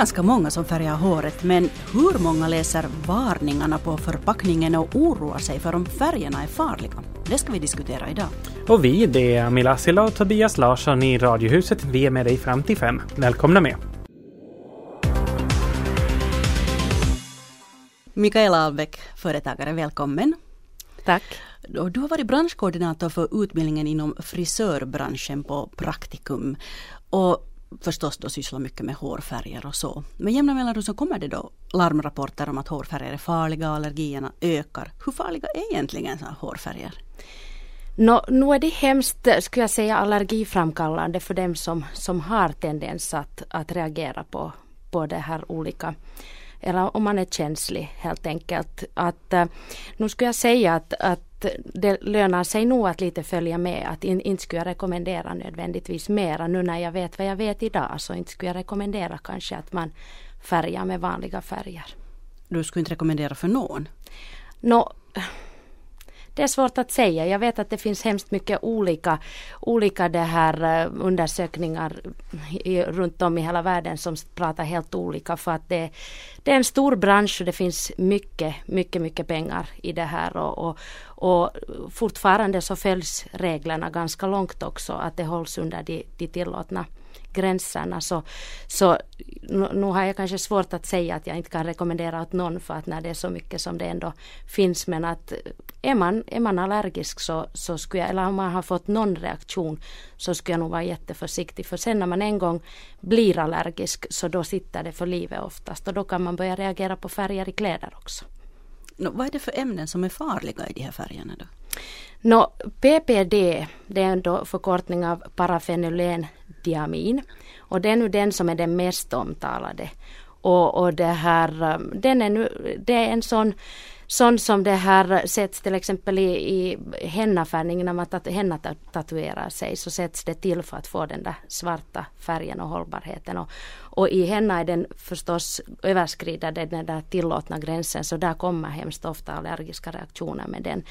Ganska många som färgar håret, men hur många läser varningarna på förpackningen och oroar sig för om färgerna är farliga? Det ska vi diskutera idag. Och vi, det är Amila Silla och Tobias Larsson i Radiohuset. Vi är med dig fram till fem. Välkomna med! Mikaela Albeck, företagare, välkommen. Tack. Du har varit branschkoordinator för utbildningen inom frisörbranschen på Praktikum. Och förstås då sysslar mycket med hårfärger och så. Men jämna mellanrum så kommer det då larmrapporter om att hårfärger är farliga och allergierna ökar. Hur farliga är egentligen så hårfärger? Nå, nu är det hemskt, eh, skulle jag säga, allergiframkallande för dem som, som har tendens att, att reagera på, på det här olika eller om man är känslig helt enkelt. Att, eh, nu skulle jag säga att, att det lönar sig nog att lite följa med. Att in, inte skulle jag rekommendera nödvändigtvis mera. Nu när jag vet vad jag vet idag så inte skulle jag rekommendera kanske att man färgar med vanliga färger. Du skulle inte rekommendera för någon? Nå, det är svårt att säga. Jag vet att det finns hemskt mycket olika, olika det här eh, undersökningar i, runt om i hela världen som pratar helt olika för att det, det är en stor bransch och det finns mycket, mycket, mycket pengar i det här och, och, och fortfarande så följs reglerna ganska långt också att det hålls under de, de tillåtna gränserna. Så, så nu, nu, har jag kanske svårt att säga att jag inte kan rekommendera åt någon för att när det är så mycket som det ändå finns. Men att är man, är man allergisk så, så skulle jag, eller om man har fått någon reaktion så skulle jag nog vara jätteförsiktig. För sen när man en gång blir allergisk så då sitter det för livet oftast. Och då kan man börja reagera på färger i kläder också. No, vad är det för ämnen som är farliga i de här färgerna då? No, PPD, det är en förkortning av parafenylendiamin. Och det är nu den som är den mest omtalade. Och, och det här, um, den är nu, det är en sån sånt som det här sätts till exempel i, i hennafärgning när man tat, henna tatuerar sig så sätts det till för att få den där svarta färgen och hållbarheten. Och, och i henna är den förstås överskrider den där tillåtna gränsen så där kommer hemskt ofta allergiska reaktioner med den.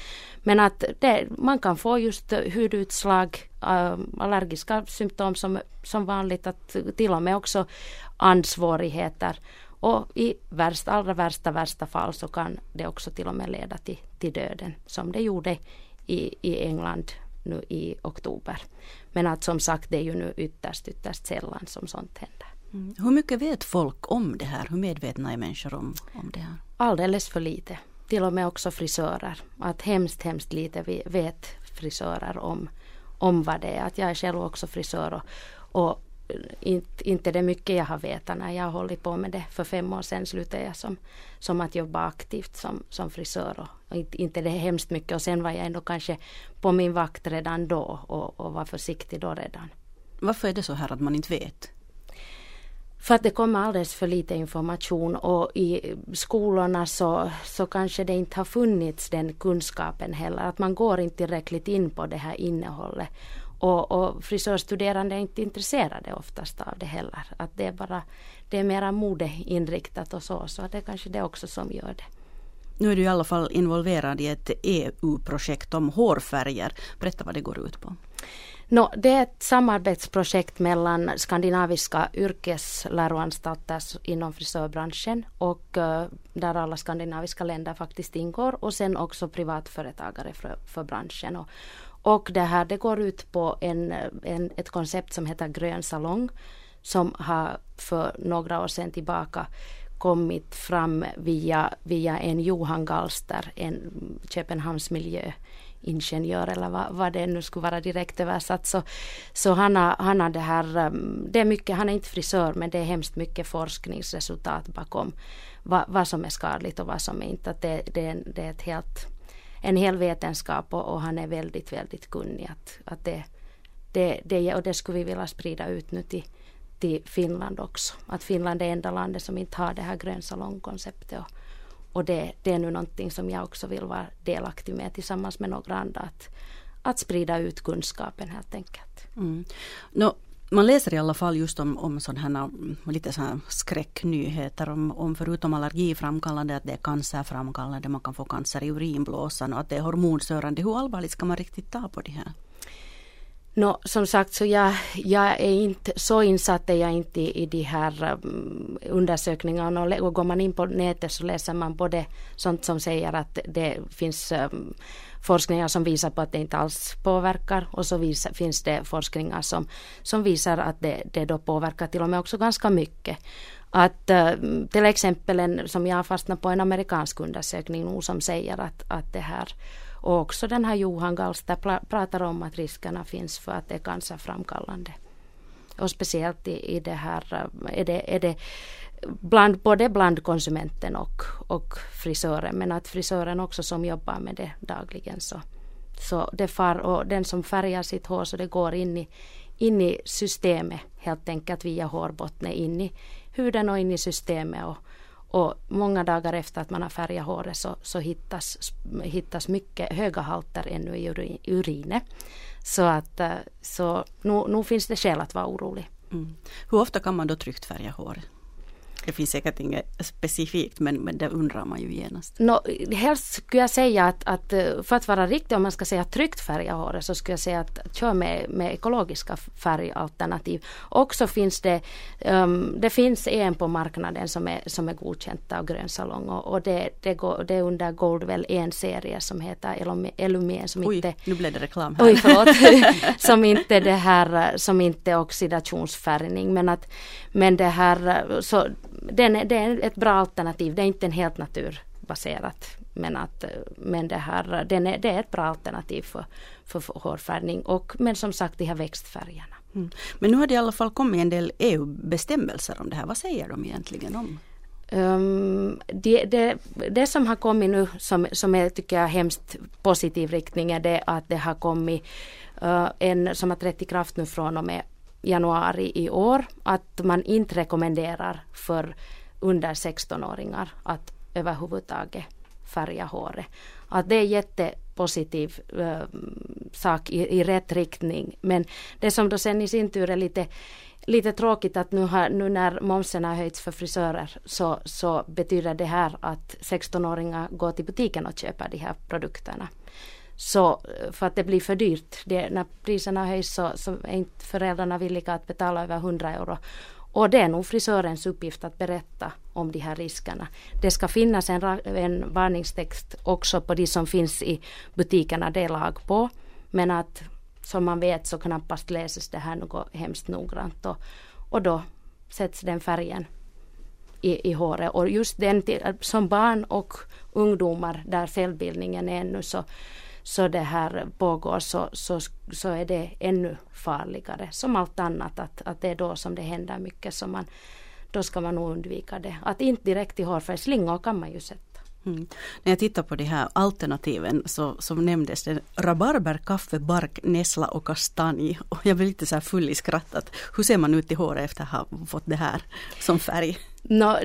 Men att det, man kan få just hudutslag, äh, allergiska symptom som, som vanligt, att till och med också andsvårigheter. Och i värsta, allra värsta, värsta fall så kan det också till och med leda till, till döden som det gjorde i, i England nu i oktober. Men att som sagt det är ju nu ytterst, ytterst sällan som sånt händer. Mm. Hur mycket vet folk om det här? Hur medvetna är människor om, om det här? Alldeles för lite. Till och med också frisörer. Att hemskt, hemskt lite vet frisörer om, om vad det är. Att jag är själv också frisör och, och inte, inte det mycket jag har vetat när jag har hållit på med det. För fem år sedan slutade jag som, som att jobba aktivt som, som frisör. Och, inte, inte det hemskt mycket och sen var jag ändå kanske på min vakt redan då och, och var försiktig då redan. Varför är det så här att man inte vet? För att det kommer alldeles för lite information och i skolorna så, så kanske det inte har funnits den kunskapen heller. Att man går inte tillräckligt in på det här innehållet. Och, och frisörstuderande är inte intresserade oftast av det heller. Att det är bara det är mera modeinriktat och så. Så det är kanske det också som gör det. Nu är du i alla fall involverad i ett EU-projekt om hårfärger. Berätta vad det går ut på. No, det är ett samarbetsprojekt mellan skandinaviska yrkesläroanstalter inom frisörbranschen och uh, där alla skandinaviska länder faktiskt ingår och sen också privatföretagare för, för branschen. Och, och det här det går ut på en, en, ett koncept som heter Grön salong som har för några år sedan tillbaka kommit fram via, via en Johan Galster, en Köpenhamns miljöingenjör eller vad, vad det nu skulle vara direkt översatt. Så, så han, har, han har det här, um, det är mycket, han är inte frisör men det är hemskt mycket forskningsresultat bakom vad, vad som är skadligt och vad som är inte. Att det, det, det är ett helt en hel vetenskap och, och, han är väldigt, väldigt kunnig. Att, att det, det, det, och det skulle vi vilja sprida ut nu till, till Finland också. Att Finland är enda landet som inte har det här grönsalongkonceptet. Och, Och det, det är nu någonting som jag också vill vara delaktig med tillsammans med några andra. Att, att sprida ut kunskapen helt enkelt. Mm. No, man läser i alla fall just om, om sådana lite så här skräcknyheter om, om förutom allergiframkallande att det är cancerframkallande, man kan få cancer i urinblåsan och att det är hormonstörande. Hur allvarligt ska man riktigt ta på det här? No, som sagt, så jag, jag är inte så insatt är jag inte i, i de här um, undersökningarna och, och går man in på nätet så läser man både sånt som säger att det finns um, forskningar som visar på att det inte alls påverkar och så visar, finns det forskningar som, som visar att det, det då påverkar till och med också ganska mycket. Att uh, till exempel en, som jag har fastnat på en amerikansk undersökning nu som säger att, att det här och också den här Johan Gallster pratar om att riskerna finns för att det är cancerframkallande. Och speciellt i, i det här eh, är det, är det bland, både bland konsumenten och, och frisören men att frisören också som jobbar med det dagligen så, så det far och den som färgar sitt hår så det går in i, in i systemet helt enkelt via hårbottnen in i huden och in i systemet och, och många dagar efter att man har färgat håret så, så hittas, hittas mycket höga halter ännu i urinet. Så att eh, så nu, nu finns det skäl att vara orolig. Mm. Hur ofta kan man då tryggt färga håret? Det finns säkert inget specifikt men, men det undrar man ju genast. No, helst skulle jag säga att, att för att vara riktig om man ska säga tryggt färga håret så skulle jag säga att kör med, med ekologiska färgalternativ. Också finns det, um, det finns en på marknaden som är, som är godkänt av Grön Salong och, och det, det, går, det är under Goldwell en serie som heter Elumen som Oj, inte... nu blev det reklam här. Oj, förlåt. som inte det här, som inte oxidationsfärgning men att men det här så den är, det är ett bra alternativ. Det är inte en helt naturbaserat. Men, att, men det, här, den är, det är ett bra alternativ för, för, för hårfärgning. Och, men som sagt de här växtfärgerna. Mm. Men nu har det i alla fall kommit en del EU-bestämmelser om det här. Vad säger de egentligen om? Um, det, det, det, som har kommit nu som, som är tycker jag hemskt positiv riktning är det att det har kommit uh, en som har trätt i kraft nu från och med januari i år att man inte rekommenderar för under 16-åringar att överhuvudtaget färga håret. Att det är jättepositiv äh, sak i, i rätt riktning. Men det som då sen i sin tur är lite lite tråkigt att nu, har, nu när momsen har höjts för frisörer så, så betyder det här att 16-åringar går till butiken och köper de här produkterna. Så eh, för att det blir för dyrt. Det, när priserna höjs så, så är inte föräldrarna villiga att betala över 100 euro. Och det är nog frisörens uppgift att berätta om de här riskerna. Det ska finnas en, en varningstext också på de som finns i butikerna, det är lag på. Men att som man vet så knappast läses det här något hemskt noggrant. Och, och då sätts den färgen i, i håret. Och just den som barn och ungdomar där cellbildningen är ännu så så det här pågår så, så, så är det ännu farligare. Som allt annat att, att det är då som det händer mycket så man, då ska man nog undvika det. Att inte direkt i hårfärgsslingor kan man ju sätta. Mm. När jag tittar på de här alternativen så, så nämndes det rabarber, kaffe, bark, nässla och kastanj. Och jag blev lite så här full i skratt. Hur ser man ut i håret efter att ha fått det här som färg? No,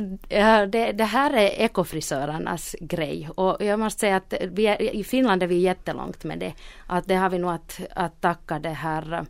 det, det, här är ekofrisörernas grej och jag måste säga att vi är, i Finland är vi jättelångt med det. Att det har vi nog att, att tacka det här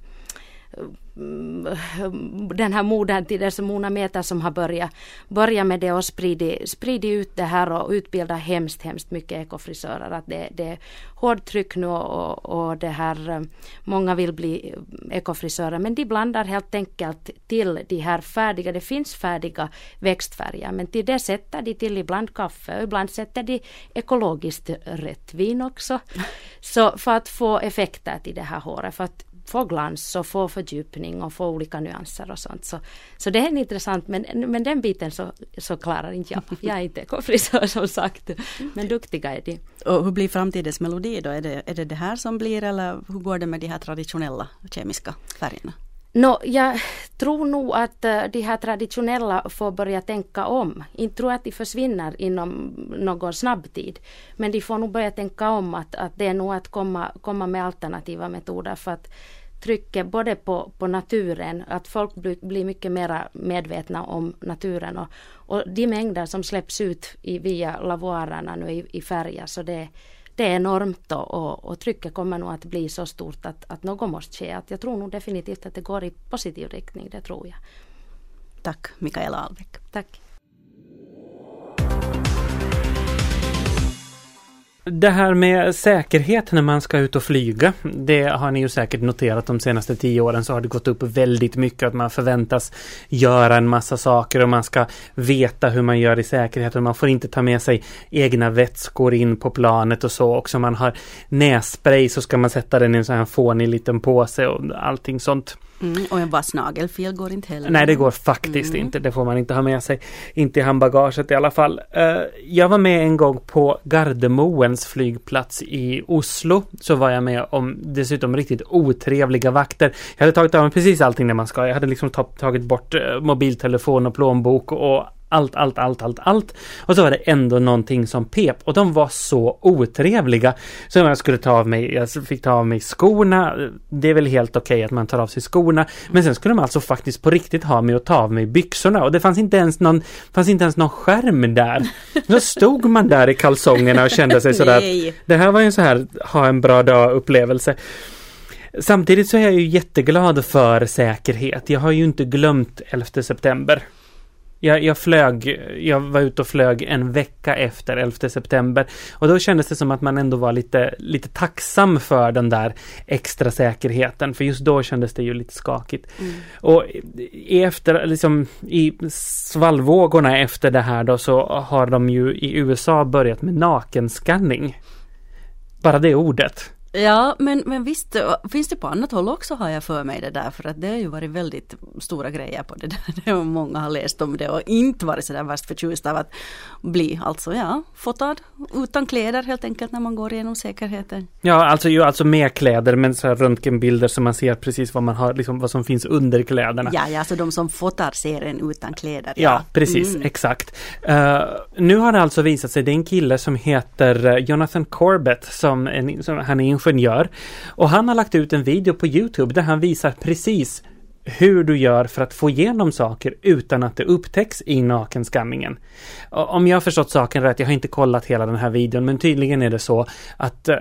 den här modern till dess Mona Meter som har börjat, börjat med det och spridit, spridit ut det här och utbildat hemskt, hemskt mycket ekofrisörer. Att det, det är hårt tryck nu och, och det här, många vill bli ekofrisörer men de blandar helt enkelt till de här färdiga, det finns färdiga växtfärger men till det sätter de till ibland kaffe och ibland sätter de ekologiskt rött vin också. Så för att få effekter till det här håret. För att få glans och få fördjupning och få olika nyanser och sånt. Så, så det är intressant men, men den biten så, så klarar inte jag. Jag är inte ekofrisör som sagt. Men duktiga är de. Och hur blir framtidens melodi då? Är det, är det det här som blir eller hur går det med de här traditionella kemiska färgerna? No, jag tror nog att eh, de här traditionella får börja tänka om. Inte tror att de försvinner inom någon snabb tid. Men de får nog börja tänka om att, att det är nog att komma, komma med alternativa metoder. För att trycket både på, på naturen, att folk blir, blir mycket mer medvetna om naturen och, och de mängder som släpps ut i, via lavoarerna nu i, i färger så det, det är enormt och, och, och, trycket kommer nog att bli så stort att, att något måste ske. Att jag tror nog definitivt att det går i positiv riktning, det tror jag. Tack Mikaela Albeck. Tack. Det här med säkerhet när man ska ut och flyga, det har ni ju säkert noterat de senaste tio åren så har det gått upp väldigt mycket att man förväntas göra en massa saker och man ska veta hur man gör i säkerhet och man får inte ta med sig egna vätskor in på planet och så också. Man har nässpray så ska man sätta den i en sån här fånig liten påse och allting sånt. Mm, och en vass nagelfil går inte heller. Nej, det går faktiskt mm. inte. Det får man inte ha med sig. Inte i handbagaget i alla fall. Uh, jag var med en gång på Gardermoens flygplats i Oslo. Så var jag med om dessutom riktigt otrevliga vakter. Jag hade tagit av mig precis allting när man ska. Jag hade liksom tagit bort uh, mobiltelefon och plånbok och allt, allt, allt, allt, allt. Och så var det ändå någonting som pep och de var så otrevliga. Så jag skulle ta av mig, jag fick ta av mig skorna. Det är väl helt okej okay att man tar av sig skorna. Men sen skulle de alltså faktiskt på riktigt ha mig att ta av mig byxorna och det fanns inte ens någon, fanns inte ens någon skärm där. Så stod man där i kalsongerna och kände sig sådär. det här var ju en så här ha en bra dag upplevelse. Samtidigt så är jag ju jätteglad för säkerhet. Jag har ju inte glömt 11 september. Jag, jag flög, jag var ute och flög en vecka efter 11 september och då kändes det som att man ändå var lite, lite tacksam för den där extra säkerheten för just då kändes det ju lite skakigt. Mm. Och efter, liksom i svallvågorna efter det här då så har de ju i USA börjat med nakenskanning. Bara det ordet. Ja, men, men visst finns det på annat håll också har jag för mig det där för att det har ju varit väldigt stora grejer på det där. Och många har läst om det och inte varit sådär värst förtjust av att bli alltså ja, fotad utan kläder helt enkelt när man går igenom säkerheten. Ja, alltså ju alltså med kläder men så här röntgenbilder så man ser precis vad man har, liksom vad som finns under kläderna. Ja, ja, alltså de som fotar ser en utan kläder. Ja, ja precis, mm. exakt. Uh, nu har det alltså visat sig, det är en kille som heter eh, Jonathan Corbett som, en, som han är ingenjör. Och han har lagt ut en video på Youtube där han visar precis hur du gör för att få igenom saker utan att det upptäcks i nakenskanningen. Om jag har förstått saken rätt, jag har inte kollat hela den här videon, men tydligen är det så att uh,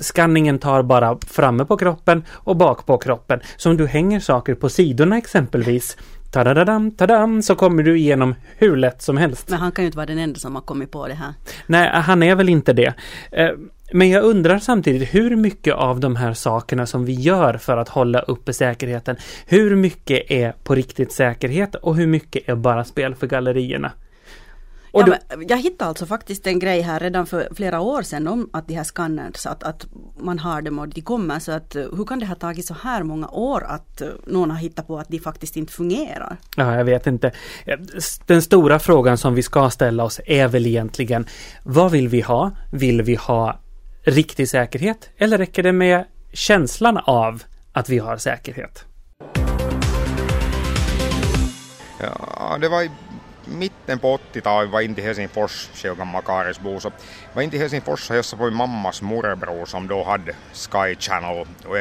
skanningen tar bara framme på kroppen och bak på kroppen. Så om du hänger saker på sidorna exempelvis Tadadadam, tadam, så kommer du igenom hur lätt som helst. Men han kan ju inte vara den enda som har kommit på det här. Nej, han är väl inte det. Men jag undrar samtidigt hur mycket av de här sakerna som vi gör för att hålla uppe säkerheten, hur mycket är på riktigt säkerhet och hur mycket är bara spel för gallerierna? Ja, du... jag hittade alltså faktiskt en grej här redan för flera år sedan om att de här scanners, att, att man har dem och de kommer. Så att hur kan det ha tagit så här många år att någon har hittat på att de faktiskt inte fungerar? Ja, jag vet inte. Den stora frågan som vi ska ställa oss är väl egentligen vad vill vi ha? Vill vi ha riktig säkerhet eller räcker det med känslan av att vi har säkerhet? Ja, det var i mitten på 80-talet var inte Helsingfors, själv gammal Karisbo, så var inte Helsingfors och hälsade på min mammas morbror som då hade Sky Channel. Och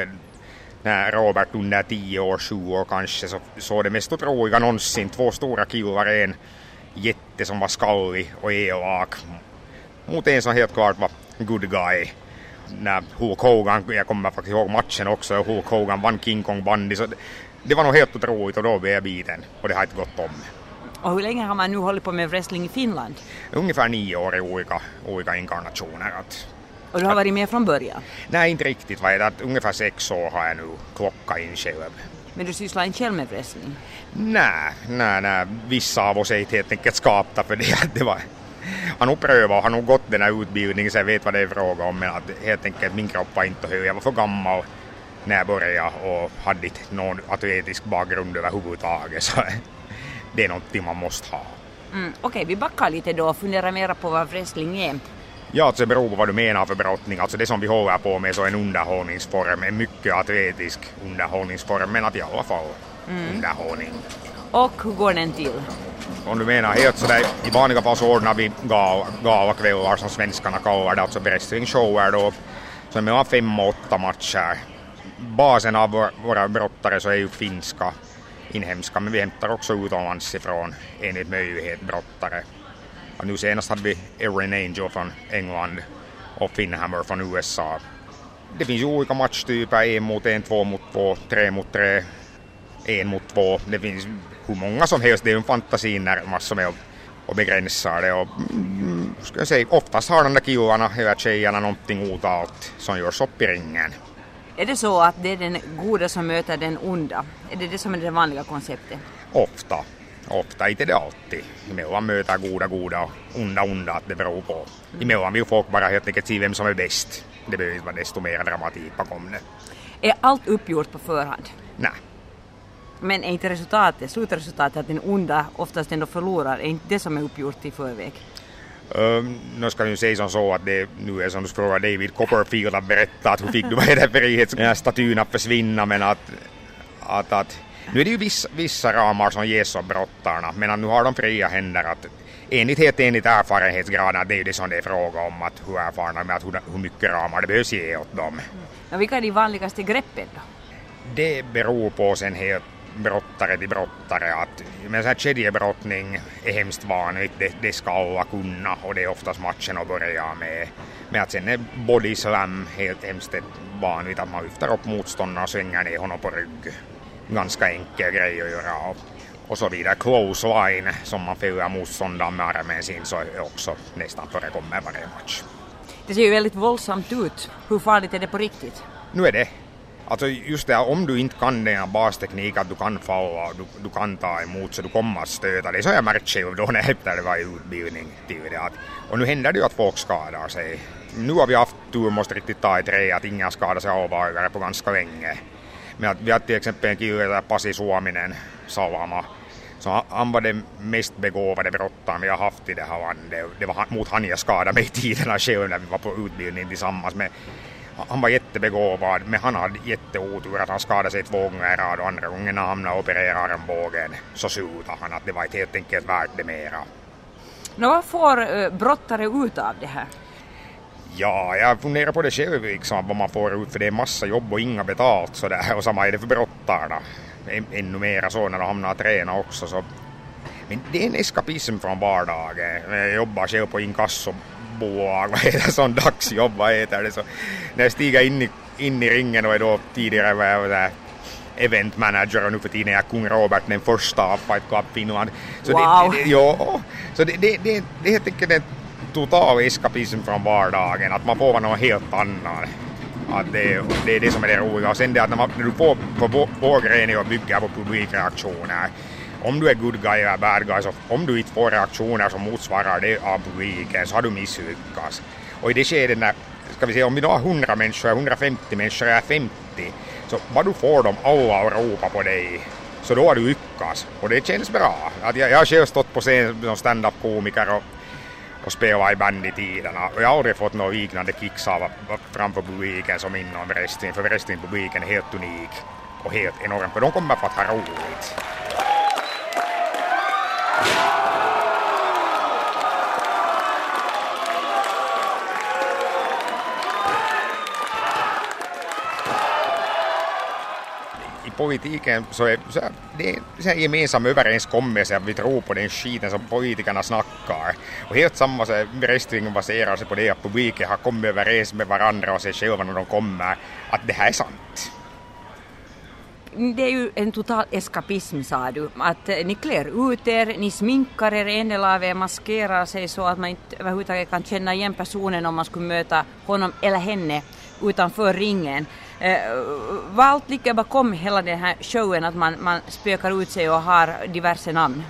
när Robert under 10 år, 7 år kanske, så såg det mest otroliga någonsin. Två stora killar, en jätte som var skallig och elak. Mot en som helt klart var good guy. När Hulk Hogan, jag kommer faktiskt ihåg matchen också, Hulk Hogan vann King Kong bandy. Så det, det var nog helt otroligt och då blev jag biten och det har inte gått om. Och hur länge har man nu hållit på med wrestling i Finland? Ungefär nio år i olika, olika inkarnationer. Att, och du har varit med från början? Nej, inte riktigt. Vad att ungefär sex år har jag nu klockat in själv. Men du sysslar inte själv med wrestling? Nej, nej, nej. Vissa av oss är helt enkelt skapta för det. det var, har nog prövat och har nog gått den här utbildningen så jag vet vad det är fråga om men att helt enkelt min kropp var inte hög. Jag var för gammal när jag började och hade inte någon atletisk bakgrund överhuvudtaget så det är någonting man måste ha. Mm, Okej, okay, vi backar lite då och funderar mera på vad wrestling är. Ja, alltså det beror på vad du menar för brottning. Alltså det som vi håller på med så är en underhållningsform, en mycket atletisk underhållningsform, men att i alla fall mm. underhållning. Och hur går den till? Om du menar helt sådär, i vanliga fall så ordnar vi gal, galakvällar som svenskarna kallar det, alltså wrestlingshower då, som mellan fem och åtta matcher basen av vår, våra brottare så är ju finska, inhemska, men vi hämtar också utomlands ifrån enligt möjlighet brottare. Och nu senast hade vi Erin Angel från England och Finhammer från USA. Det finns ju olika matchtyper, en mot en, två mot två, tre mot tre, en mot två. Det finns hur många som helst, det är ju en fantasi närmast som är och begränsar det. Och, mm, ska jag säga, oftast har de där killarna eller tjejerna någonting otalt som görs upp i ringen. Är det så att det är den goda som möter den onda? Är det det som är det vanliga konceptet? Ofta. Ofta, inte det alltid. Emellan möter goda goda och onda onda, att det beror på. Emellan vill folk bara helt enkelt se vem som är bäst. Det behöver inte vara desto mer dramatik bakom det. Är allt uppgjort på förhand? Nej. Men är inte resultatet, slutresultatet att den onda oftast ändå förlorar, är inte det som är uppgjort i förväg? Um, nu ska vi ju säga som så att det nu är som du frågar David Copperfield att berätta att hur fick du vad är det frihetsstatyn att försvinna men att, att, att nu är det ju vissa, vissa ramar som ges åt brottarna men att nu har de fria händer att enligt, helt enligt erfarenhetsgraden det är ju det som det är fråga om att hur erfarna med att hur, hur mycket ramar det behövs ge åt dem. Men vilka är de vanligaste greppen då? Det beror på sen helt brottare till brottare. Att, men så här kedjebrottning är hemskt vanligt, det, det ska alla kunna och det är oftast matchen att börja med. Men att sen är body slam helt hemskt vanligt, att man lyfter upp motståndaren och svänger ner honom på rygg. Ganska enkel grej att göra. Och, och så vidare. Close line som man fäller motståndaren med armen sin så är också nästan förekommer varje match. Det ser ju väldigt våldsamt ut. Hur farligt är det på riktigt? Nu är det Alltså just det här, om du inte kan den här bastekniken, att du kan falla och du, du kan ta emot så du kommer att stöta dig. Så har jag märkt själv då när jag var i utbildning till det. Att, och nu händer det ju att folk skadar sig. Nu har vi haft tur, måste riktigt ta i trä, att ingen skadar sig allvarligare på ganska länge. Men att vi har till exempel en kille där Pasi Suominen, Salama, så han var den mest begåvade brottaren vi har haft i det här landet. Det var mot han jag skadade mig i tiderna själv när vi var på utbildning tillsammans Men han var jättebegåvad men han hade jätteotur att han skadade sig två gånger i rad och andra gången när han hamnade och opererade armbågen så slutade han att det var helt enkelt värt det mera. Nå, vad får uh, brottare ut av det här? Ja, jag funderar på det själv liksom, vad man får ut för det är massa jobb och inga betalt sådär och samma är det för brottarna. Ännu mera så när de hamnar och tränar också så. Men det är en eskapism från vardagen. Jag jobbar själv på inkasso bolag, vad heter sån dagsjobb, vad heter det, så när jag stiger in i, in i ringen och är då tidigare var jag där event manager och nu för tiden är jag kung Robert den första av Fight Club Finland. Så wow. det, det, jo, så det, det, det, det är helt enkelt en total eskapism från vardagen, att man får vara något helt annat. Att det, det är det som är det roliga. Och sen det att när, man, när du får på vår gren och bygger på publikreaktioner om du är good guy eller bad guy, så om du inte får reaktioner som motsvarar det av publiken så har du misslyckats. Och i det skedet när, ska vi säga, om vi då har 100 människor, 150 människor eller 50, så vad du får dem alla att ropa på dig, så då har du lyckats. Och det känns bra. Att jag, jag har själv stått på scen som standup-komiker och, och spelat i band i tiderna och jag har aldrig fått något liknande kicks av framför publiken som inom wrestling, för wrestlingpubliken är helt unik och helt enorm, för de kommer för att ha roligt. Politiken så är så här, det är en gemensam överenskommelse att vi tror på den skiten som politikerna snackar. Och helt samma så wrestling baserar sig på det att publiken har kommit överens med varandra och sig själva när de kommer att det här är sant. Det är ju en total eskapism sa du, att eh, ni klär ut er, ni sminkar er, en del av er maskerar sig så att man inte överhuvudtaget kan känna igen personen om man skulle möta honom eller henne utanför ringen. Eh, vad allt ligger bakom hela den här showen, att man, man spökar ut sig och har diverse namn?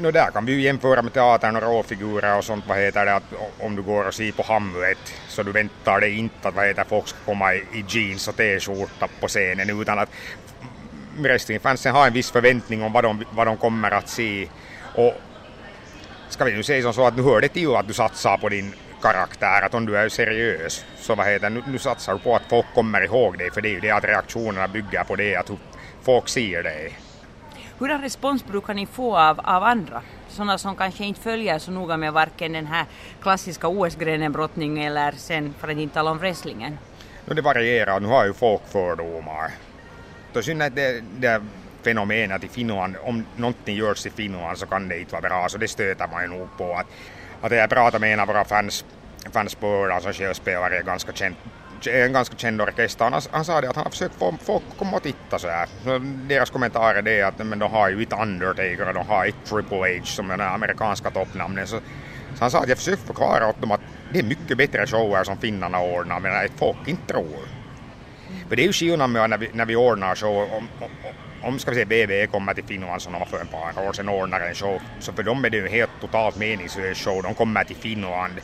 No, där kan vi ju jämföra med teatern och råfigurer och sånt, vad heter det, att om du går och ser på Hamlet så du väntar dig inte att vad heter, folk ska komma i, i jeans och t-skjorta på scenen utan att wrestlingfansen har en viss förväntning om vad de, vad de kommer att se. Och ska vi nu säga som så att nu hör det till att du satsar på din karaktär, att om du är seriös så vad heter nu, nu satsar du på att folk kommer ihåg dig för det är ju det att reaktionerna bygger på det, att folk ser dig. Hurdan respons brukar ni få av, av andra? Sådana som kanske inte följer så noga med varken den här klassiska OS-grenen brottning eller sen för att inte tala om wrestlingen? Nu det varierar, nu har ju folk fördomar. Det är synd att det, det fenomenet i Finland, om någonting görs i Finland så kan det inte vara bra, så det stöter man ju nog på. Att, att jag pratade med en av våra fans, fans på Öland som själv spelar i ganska känd, en ganska känd orkester. Han, han sa det att han har försökt få folk att komma och titta så här. Så deras kommentar är det att men de har ju ett Undertaker och de har ett Triple H som är den amerikanska toppnamnen. Så, så han sa att jag försökte förklara åt dem att det är mycket bättre shower som finnarna ordnar men att folk inte tror. För det är ju skillnad med när vi, när vi ordnar show, om, om, om ska vi säga BBE kommer till Finland som de var för ett par år sedan ordnar en show, så för dem är det ju en helt totalt meningslös show. De kommer till Finland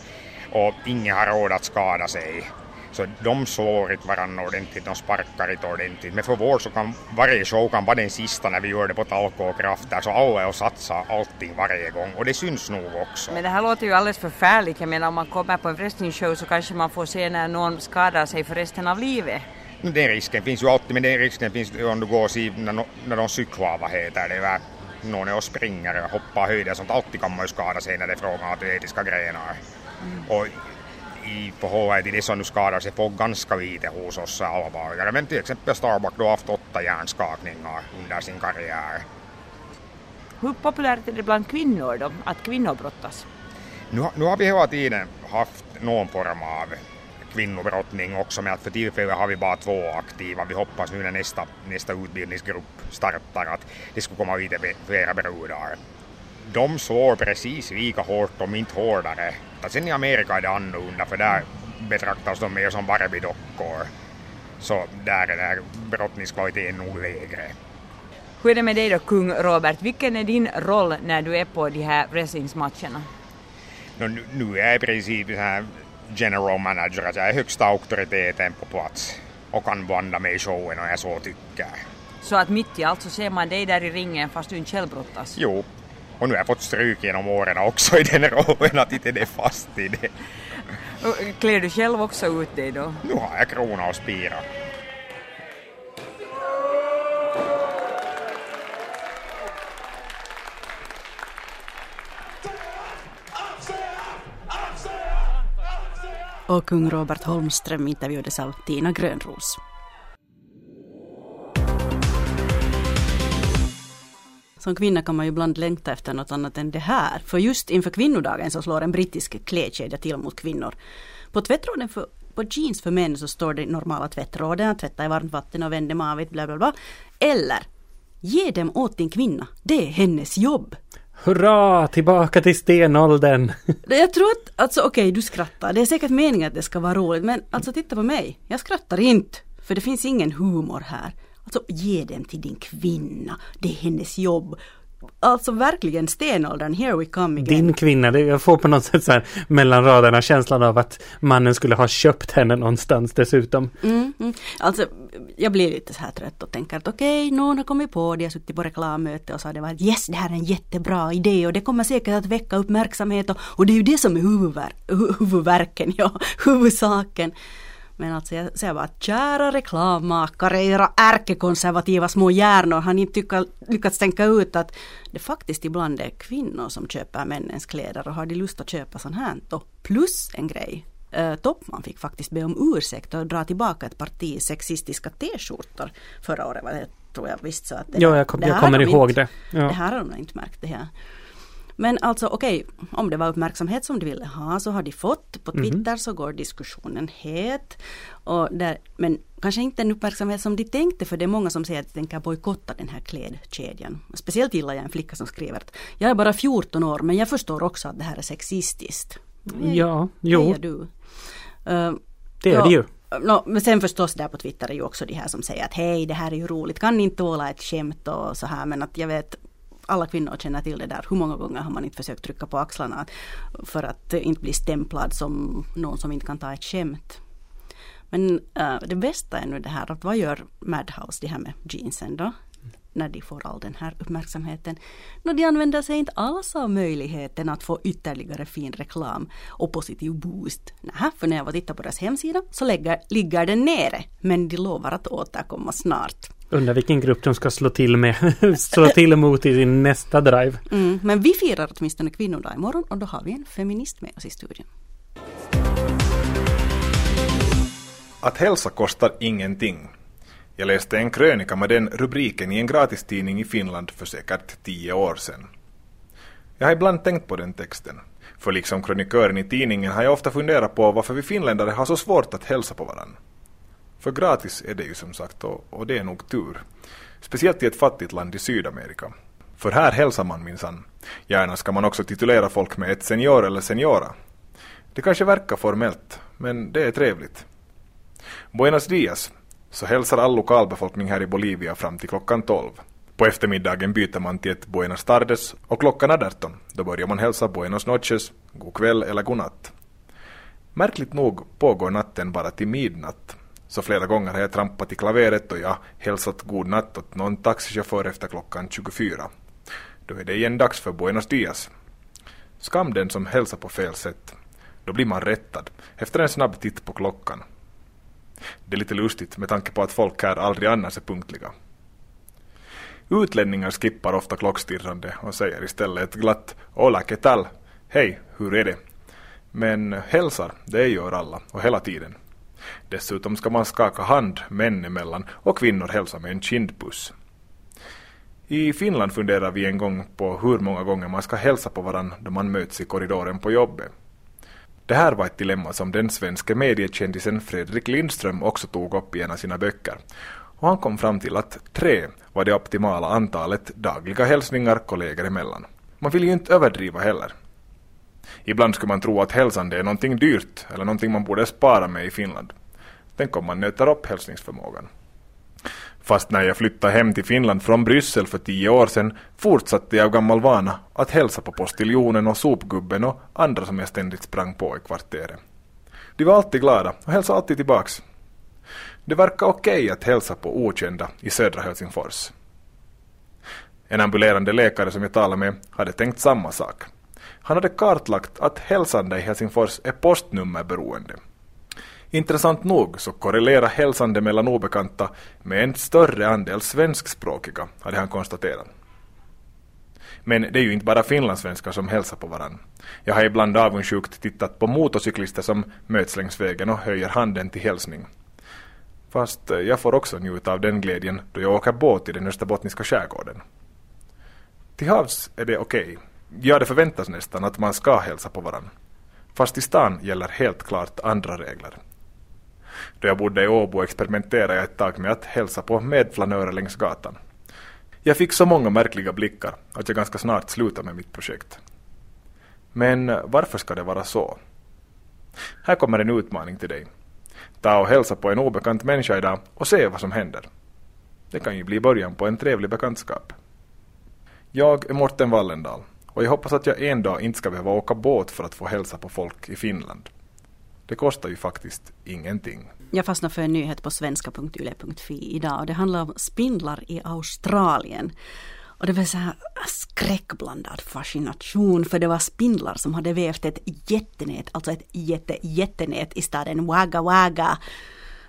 och ingen har råd att skada sig. Så de slår inte varandra ordentligt, de sparkar inte ordentligt. Men för vår så kan varje show kan vara den sista när vi gör det på Talko och Krafter, så alla är och satsar allting varje gång och det syns nog också. Men det här låter ju alldeles förfärligt. Jag menar om man kommer på en wrestlingshow så kanske man får se när någon skadar sig för resten av livet. Den risken finns ju alltid, men den risken finns ju om du går och ser när, när de cyklar, vad heter det, va? någon är och springer och hoppar höjder, sånt alltid kan man ju skada sig när det är fråga om atletiska grenar. Mm. Och i förhållande till det som nu skadar sig får ganska lite hos oss allvarligare. Men till exempel Starbuck då har haft åtta hjärnskakningar under sin karriär. Hur populärt är det bland kvinnor då, att kvinnor brottas? Nu, nu har vi hela tiden haft någon form av kvinnobrottning också men att för tillfället har vi bara två aktiva. Vi hoppas nu när nästa, nästa utbildningsgrupp startar att det ska komma lite flera brudar. De slår precis lika hårt om inte hårdare. Sen i Amerika är det annorlunda för där betraktas de mer som Barbie-dockor. Så där är den här brottningskvaliteten nog lägre. Hur är det med dig då, kung Robert? Vilken är din roll när du är på de här wrestlingsmatcherna? Nu, nu är jag i princip så här general manager, att jag är högsta auktoriteten på plats och kan blanda mig i showen om jag så tycker. Så att mitt i allt så ser man dig där i ringen fast du inte själv brottas? Jo, och nu har jag fått stryk genom åren också i den rollen att inte det är fast i det. Klär du själv också ut dig då? Nu har jag krona och spira. Och kung Robert Holmström intervjuades av Tina Grönros. Som kvinna kan man ju ibland längta efter något annat än det här. För just inför kvinnodagen så slår en brittisk klädkedja till mot kvinnor. På tvättråden för, på jeans för män så står det normala tvättråden, tvätta i varmt vatten och vänd dem avigt, bla bla bla. Eller, ge dem åt din kvinna, det är hennes jobb. Hurra, tillbaka till stenåldern! Jag tror att, alltså okej, okay, du skrattar. Det är säkert meningen att det ska vara roligt, men alltså titta på mig. Jag skrattar inte, för det finns ingen humor här. Alltså ge den till din kvinna, det är hennes jobb. Alltså verkligen stenåldern, here we come again. Din kvinna, det, jag får på något sätt så här mellan raderna känslan av att mannen skulle ha köpt henne någonstans dessutom. Mm, mm. Alltså jag blir lite så här trött och tänker att okej, okay, någon har kommit på det, jag suttit på reklammöte och sa det var yes, det här är en jättebra idé och det kommer säkert att väcka uppmärksamhet och, och det är ju det som är huvudvär, huvudverken, ja, huvudsaken. Men alltså jag säger bara att kära reklammakare, era ärkekonservativa små hjärnor, har ni inte lyckats tänka ut att det faktiskt ibland är kvinnor som köper männens kläder och har de lust att köpa sånt här då? Plus en grej, eh, Toppman fick faktiskt be om ursäkt och dra tillbaka ett parti sexistiska t-skjortor förra året. Var det, tror jag visst så att det, ja, jag, kom, jag kommer ihåg inte, det. Ja. Det här har de inte märkt det här. Men alltså okej, okay, om det var uppmärksamhet som de ville ha så har de fått. På mhm. Twitter mm. så går diskussionen het. Och där, men kanske inte en uppmärksamhet som de tänkte för det är många som säger att de tänker bojkotta den här klädkedjan. Speciellt gillar jag en flicka som skriver att jag är bara 14 år men jag förstår också att det här är sexistiskt. Ja, jo. du. Uh, det är ja, det ju. No, men sen förstås där på Twitter är ju också de här som säger att hej det här är ju roligt, kan ni inte tåla ett skämt och så här men att jag vet alla kvinnor känner till det där. Hur många gånger har man inte försökt trycka på axlarna för att inte bli stämplad som någon som inte kan ta ett skämt. Men uh, det bästa är nu det här att vad gör Madhouse, det här med jeansen då? När de får all den här uppmärksamheten. No, de använder sig inte alls av möjligheten att få ytterligare fin reklam och positiv boost. Nähä, för när jag var tittade på deras hemsida så lägger, ligger den nere. Men de lovar att återkomma snart. Undrar vilken grupp de ska slå till med, slå till emot i sin nästa drive. Mm, men vi firar åtminstone kvinnodag imorgon och då har vi en feminist med oss i studion. Att hälsa kostar ingenting. Jag läste en krönika med den rubriken i en gratistidning i Finland för säkert tio år sedan. Jag har ibland tänkt på den texten. För liksom krönikören i tidningen har jag ofta funderat på varför vi finländare har så svårt att hälsa på varandra. För gratis är det ju som sagt och, och det är nog tur. Speciellt i ett fattigt land i Sydamerika. För här hälsar man minsann. Gärna ska man också titulera folk med ett senior eller seniora. Det kanske verkar formellt, men det är trevligt. Buenos dias, så hälsar all lokalbefolkning här i Bolivia fram till klockan 12. På eftermiddagen byter man till ett buenas tardes och klockan 18, då börjar man hälsa buenos noches, god kväll eller god natt. Märkligt nog pågår natten bara till midnatt, så flera gånger har jag trampat i klaveret och jag hälsat god natt åt någon taxichaufför efter klockan 24. Då är det igen dags för buenos dias. Skam den som hälsar på fel sätt. Då blir man rättad efter en snabb titt på klockan. Det är lite lustigt med tanke på att folk här aldrig annars är punktliga. Utlänningar skippar ofta klockstirrande och säger istället ett glatt ”Hola, que tal?” ”Hej, hur är det?” Men hälsar, det gör alla och hela tiden. Dessutom ska man skaka hand män emellan och kvinnor hälsa med en kindpuss. I Finland funderar vi en gång på hur många gånger man ska hälsa på varandra då man möts i korridoren på jobbet. Det här var ett dilemma som den svenska mediekändisen Fredrik Lindström också tog upp i en av sina böcker. Och han kom fram till att tre var det optimala antalet dagliga hälsningar kollegor emellan. Man vill ju inte överdriva heller. Ibland skulle man tro att hälsande är någonting dyrt eller någonting man borde spara med i Finland. Tänk om man nöter upp hälsningsförmågan. Fast när jag flyttade hem till Finland från Bryssel för tio år sedan fortsatte jag av gammal vana att hälsa på postiljonen och sopgubben och andra som jag ständigt sprang på i kvarteret. De var alltid glada och hälsade alltid tillbaks. Det verkar okej okay att hälsa på okända i södra Helsingfors. En ambulerande läkare som jag talade med hade tänkt samma sak. Han hade kartlagt att hälsande i Helsingfors är postnummerberoende. Intressant nog så korrelerar hälsande mellan obekanta med en större andel svenskspråkiga, hade han konstaterat. Men det är ju inte bara finlandssvenskar som hälsar på varandra. Jag har ibland avundsjukt tittat på motorcyklister som möts längs vägen och höjer handen till hälsning. Fast eh, jag får också njuta av den glädjen då jag åker båt i den österbottniska skärgården. Till havs är det okej. Okay. Ja, det förväntas nästan att man ska hälsa på varandra. Fast i stan gäller helt klart andra regler. Då jag bodde i Åbo experimenterade jag ett tag med att hälsa på medflanörer längs gatan. Jag fick så många märkliga blickar att jag ganska snart slutade med mitt projekt. Men varför ska det vara så? Här kommer en utmaning till dig. Ta och hälsa på en obekant människa idag och se vad som händer. Det kan ju bli början på en trevlig bekantskap. Jag är Morten Wallendal och jag hoppas att jag en dag inte ska behöva åka båt för att få hälsa på folk i Finland. Det kostar ju faktiskt ingenting. Jag fastnade för en nyhet på svenska.yle.fi idag och det handlar om spindlar i Australien. Och det var så här skräckblandad fascination för det var spindlar som hade vävt ett jättenät, alltså ett jätte, jättenät i staden Wagga Wagga.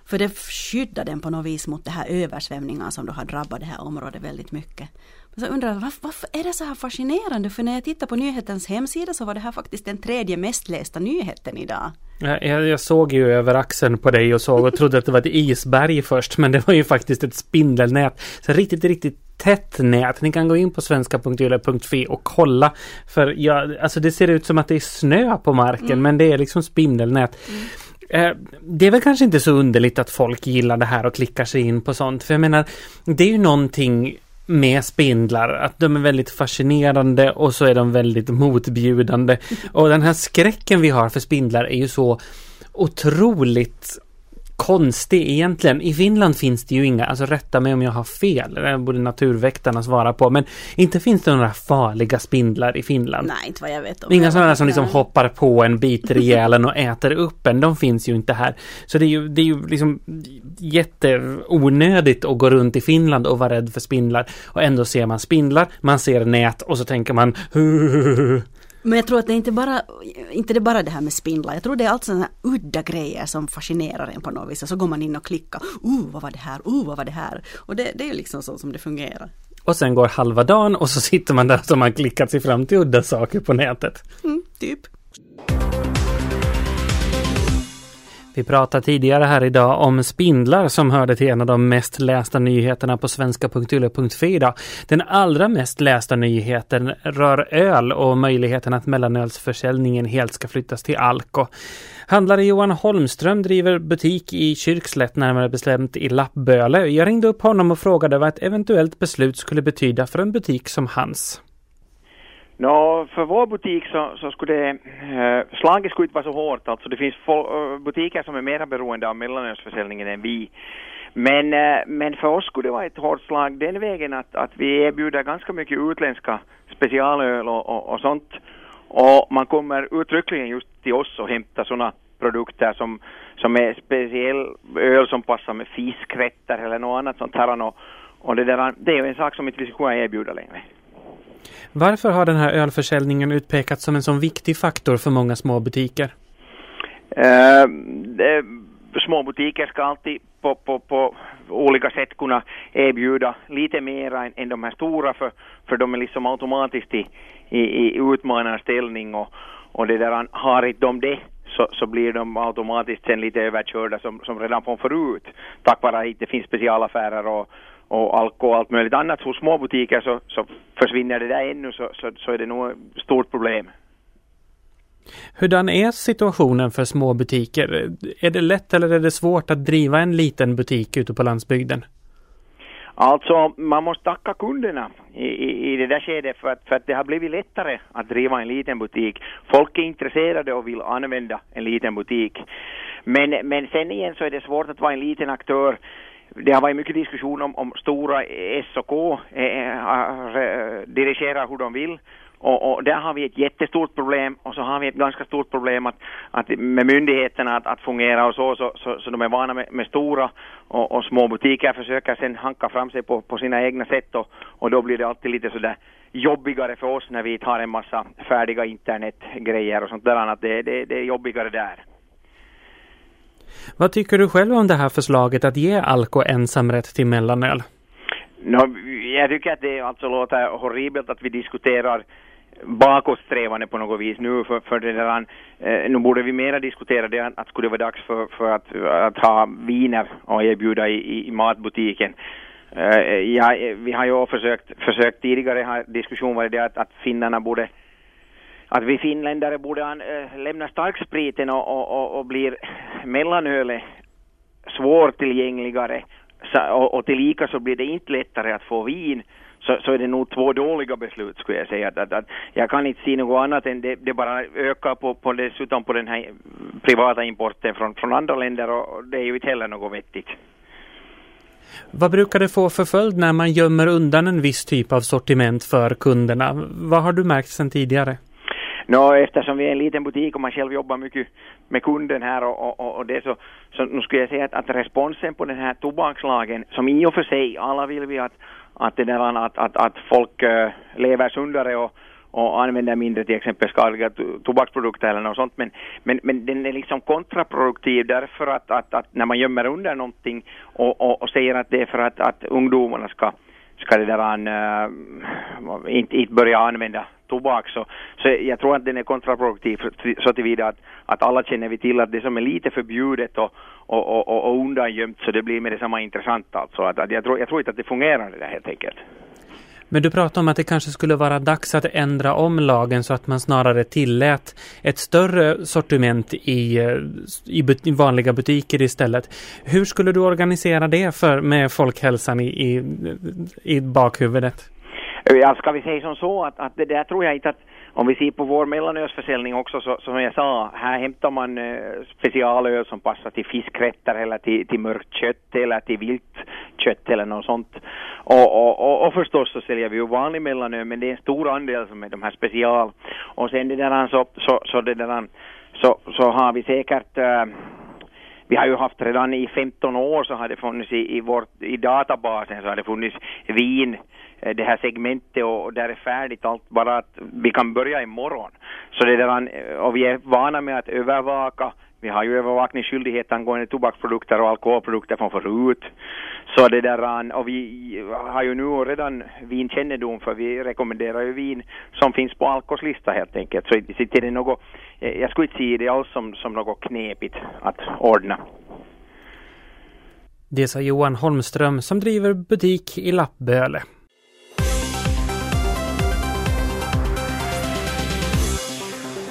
För det skyddade den på något vis mot de här översvämningarna som då har drabbat det här området väldigt mycket. Så jag undrar varför, varför, är det så här fascinerande? För när jag tittar på nyhetens hemsida så var det här faktiskt den tredje mest lästa nyheten idag. Jag, jag såg ju över axeln på dig och såg och trodde att det var ett isberg först men det var ju faktiskt ett spindelnät. Så riktigt, riktigt tätt nät. Ni kan gå in på svenska.yle.fi och kolla. För ja, alltså det ser ut som att det är snö på marken mm. men det är liksom spindelnät. Mm. Eh, det är väl kanske inte så underligt att folk gillar det här och klickar sig in på sånt. För jag menar, det är ju någonting med spindlar. Att de är väldigt fascinerande och så är de väldigt motbjudande. Och den här skräcken vi har för spindlar är ju så otroligt konstig egentligen. I Finland finns det ju inga, alltså rätta mig om jag har fel, det borde naturväktarna svara på, men inte finns det några farliga spindlar i Finland. Nej, inte vad jag vet. Om Inga sådana som liksom hoppar på en, biter ihjäl en och äter upp en, de finns ju inte här. Så det är ju, det är ju liksom jätteonödigt att gå runt i Finland och vara rädd för spindlar. Och ändå ser man spindlar, man ser nät och så tänker man Men jag tror att det är inte bara, inte det bara det här med spindlar. Jag tror det är allt sådana udda grejer som fascinerar en på något vis. Och så går man in och klickar. Oh, vad var det här? Oh, vad var det här? Och det, det är liksom så som det fungerar. Och sen går halva dagen och så sitter man där som har klickat sig fram till udda saker på nätet. Mm, typ. Vi pratade tidigare här idag om spindlar som hörde till en av de mest lästa nyheterna på svenska.ylle.fi idag. Den allra mest lästa nyheten rör öl och möjligheten att mellanölsförsäljningen helt ska flyttas till Alko. Handlare Johan Holmström driver butik i Kyrkslätt, närmare bestämt i Lappböle. Jag ringde upp honom och frågade vad ett eventuellt beslut skulle betyda för en butik som hans. Nå, för vår butik så, så skulle det, eh, slaget skulle inte vara så hårt alltså. Det finns eh, butiker som är mer beroende av mellanölsförsäljningen än vi. Men, eh, men för oss skulle det vara ett hårt slag den vägen att, att vi erbjuder ganska mycket utländska specialöl och, och, och sånt. Och man kommer uttryckligen just till oss och hämtar sådana produkter som, som är speciell öl som passar med fiskrätter eller något annat sånt här. Och, och det, där, det är ju en sak som inte vi skulle kunna erbjuda längre. Varför har den här ölförsäljningen utpekats som en så viktig faktor för många småbutiker? Uh, det, ska alltid på, på, på olika sätt kunna erbjuda lite mer än, än de här stora för, för de är liksom automatiskt i, i, i utmanarställning och, och det där, har inte de det så, så blir de automatiskt sen lite överkörda som, som redan från förut tack vare att det inte finns specialaffärer och, och alkohol och allt möjligt annat hos småbutiker så, så försvinner det där ännu så, så, så är det nog ett stort problem. Hurdan är situationen för små butiker? Är det lätt eller är det svårt att driva en liten butik ute på landsbygden? Alltså, man måste tacka kunderna i, i, i det där skedet för att, för att det har blivit lättare att driva en liten butik. Folk är intresserade och vill använda en liten butik. Men, men sen igen så är det svårt att vara en liten aktör det har varit mycket diskussion om, om stora S och K eh, eh dirigerar hur de vill. Och, och, där har vi ett jättestort problem och så har vi ett ganska stort problem att, att med myndigheterna att, att fungera och så, så, så, så de är vana med, med stora och, och, små butiker försöker sen hanka fram sig på, på sina egna sätt och, och då blir det alltid lite sådär jobbigare för oss när vi tar en massa färdiga internetgrejer och sånt där annat. Det, det, det är jobbigare där. Vad tycker du själv om det här förslaget att ge Alko ensamrätt till mellanöl? No, jag tycker att det alltså låter horribelt att vi diskuterar bakåtsträvande på något vis nu för, för det där, eh, nu borde vi mera diskutera det att, skulle det vara dags för, för att, att ha viner och erbjuda i, i, i matbutiken. Eh, ja, eh, vi har ju försökt, försökt tidigare diskussion var det att, att finnarna borde att vi finländare borde an, äh, lämna starkspriten och, och, och, och blir mellanölet svårtillgängligare och, och tillika så blir det inte lättare att få vin så, så är det nog två dåliga beslut skulle jag säga. Att, att, att jag kan inte se något annat än det, det bara ökar på, på dessutom på den här privata importen från, från andra länder och det är ju inte heller något vettigt. Vad brukar det få för följd när man gömmer undan en viss typ av sortiment för kunderna? Vad har du märkt sedan tidigare? Nå, eftersom vi är en liten butik och man själv jobbar mycket med kunden här och, och, och det så, så nu skulle jag säga att, att responsen på den här tobakslagen, som i och för sig, alla vill vi att, att, det där, att, att, att folk eh, lever sundare och, och använder mindre till exempel skadliga tobaksprodukter eller något sånt. Men, men, men den är liksom kontraproduktiv därför att, att, att när man gömmer under någonting och, och, och säger att det är för att, att ungdomarna ska ska det där uh, inte, inte börja använda tobak så, så jag tror att den är kontraproduktiv så tillvida att, att alla känner vi till att det som är lite förbjudet och, och, och, och undangömt så det blir med detsamma intressant alltså. Att, att jag, tror, jag tror inte att det fungerar det där helt enkelt. Men du pratar om att det kanske skulle vara dags att ändra om lagen så att man snarare tillät ett större sortiment i, eh, i, but, i vanliga butiker istället. Hur skulle du organisera det för, med folkhälsan i, i, i bakhuvudet? Eh, ja, ska vi säga som så att, att det där tror jag inte att om vi ser på vår mellanölsförsäljning också så, som jag sa, här hämtar man eh, specialöl som passar till fiskrätter eller till, till mörkt kött eller till vilt kött eller något sånt. Och, och, och, och förstås så säljer vi ju vanlig mellanöl men det är en stor andel som är de här special. Och sen det där så, så, så det där så, så har vi säkert äh, vi har ju haft redan i 15 år så har det funnits i, i, vårt, i databasen så har det funnits vin eh, det här segmentet och där är färdigt allt bara att vi kan börja imorgon. Så det där, eh, och vi är vana med att övervaka vi har ju övervakningsskyldighet angående tobaksprodukter och alkoholprodukter från förut. Så det där, och vi har ju nu redan vinkännedom för vi rekommenderar ju vin som finns på Alkos lista helt enkelt. Så det är något, eh, jag skulle inte se det alls som, som något knepigt att ordna. Det sa Johan Holmström som driver butik i Lappböle.